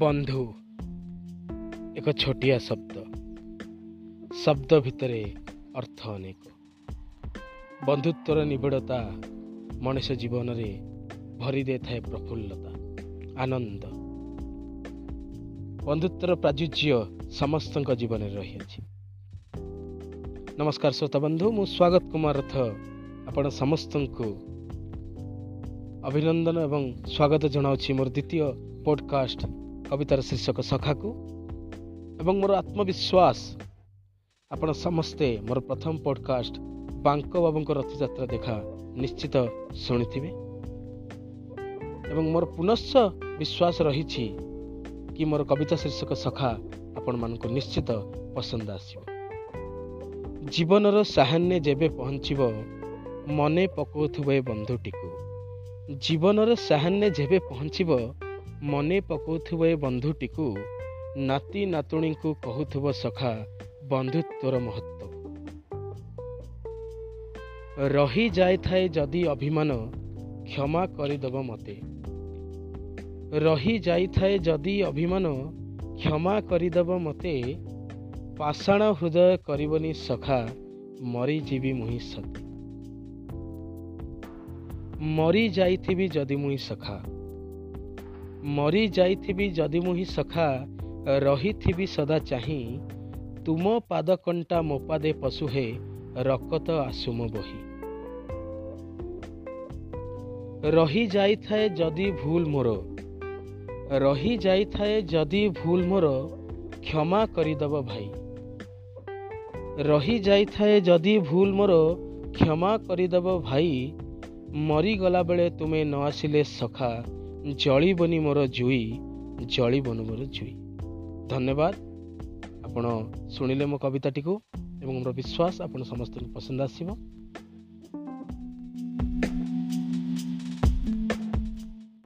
ବନ୍ଧୁ। ଏକ ଛୋଟିଆ ଶବ୍ଦ। ଶବ୍ଦ ଭିତରେ ଅର୍ଥ ଅନେକ। ବନ୍ଧୁତ୍ୱର ନିବିଡ଼ତା ମଣିଷ ଜୀବନରେ ଭରି ଦେଇଥାଏ ପ୍ରଫୁଲ୍ଲତା ଆନନ୍ଦ। ବନ୍ଧୁତ୍ୱର ପ୍ରାଚୁର୍ଯ୍ୟ ସମସ୍ତଙ୍କ ଜୀବନରେ ରହିଅଛି। ନମସ୍କାର ଶ୍ରୋତା ବନ୍ଧୁ ମୁଁ ସ୍ୱାଗତ କୁମାର ରଥ ଆପଣ ସମସ୍ତଙ୍କୁ ଅଭିନନ୍ଦନ ଏବଂ ସ୍ୱାଗତ ଜଣାଉଛି ମୋର ଦ୍ୱିତୀୟ ପଡ଼କାଷ୍ଟ କବିତାର ଶୀର୍ଷକ ସଖାକୁ। ଏବଂ ମୋର ଆତ୍ମବିଶ୍ୱାସ ଆପଣ ସମସ୍ତେ ମୋର ପ୍ରଥମ ପଡ଼କାଷ୍ଟ ବାଙ୍କ ବାବୁଙ୍କ ରଥଯାତ୍ରା ଦେଖା ନିଶ୍ଚିତ ଶୁଣିଥିବେ। ଏବଂ ମୋର ପୁନଶ୍ଚ ବିଶ୍ୱାସ ରହିଛି କି ମୋର କବିତା ଶୀର୍ଷକ ସଖା ଆପଣମାନଙ୍କୁ ନିଶ୍ଚିତ ପସନ୍ଦ ଆସିବ। ଜୀବନର ସାହାନ୍ୟ ଯେବେ ପହଞ୍ଚିବ ମନେ ପକାଉଥିବ ଏ ବନ୍ଧୁଟିକୁ। ଜୀବନର ସାହାନ୍ୟ ଯେବେ ପହଞ୍ଚିବ ମନେ ପକାଉଥିବ ଏ ବନ୍ଧୁଟିକୁ ନାତି ନାତୁଣୀଙ୍କୁ କହୁଥିବ ସଖା ବନ୍ଧୁତ୍ୱର ମହତ୍ଵ ରହିଯାଇଥାଏ ଯଦି ଅଭିମାନ କ୍ଷମା କରିଦେବ ମୋତେ। ରହିଯାଇଥାଏ ଯଦି ଅଭିମାନ କ୍ଷମା କରିଦେବ ମୋତେ। ପାଷାଣ ହୃଦୟ କରିବନି ସଖା ମରିଯିବି ମୁହିଁ ସତେ। ମରି ଯାଇଥିବି ଯଦି ମୁହିଁ ସଖା। ମରି ଯାଇଥିବି ଯଦି ମୁହିଁ ସଖା ରହିଥିବି ସଦା ଚାହିଁ ତୁମ ପାଦ କଣ୍ଟା ମୋ ପାଦେ ପଶୁ ହେ ରକତ ଆସୁମ ବହି। ରହିଯାଇଥାଏ ଯଦି ଭୁଲ ମୋର। ରହିଯାଇଥାଏ ଯଦି ଭୁଲ ମୋର କ୍ଷମା କରିଦେବ ଭାଇ। ରହିଯାଇଥାଏ ଯଦି ଭୁଲ ମୋର କ୍ଷମା କରିଦେବ ଭାଇ। ମରିଗଲା ବେଳେ ତୁମେ ନ ଆସିଲେ ସଖା ଜଳିବନି ମୋର ଜୁଇ ଜଳିବନି ମୋର ଜୁଇ। ଧନ୍ୟବାଦ। ଆପଣ ଶୁଣିଲେ ମୋ କବିତାଟିକୁ ଏବଂ ମୋର ବିଶ୍ୱାସ ଆପଣ ସମସ୍ତଙ୍କୁ ପସନ୍ଦ ଆସିବ।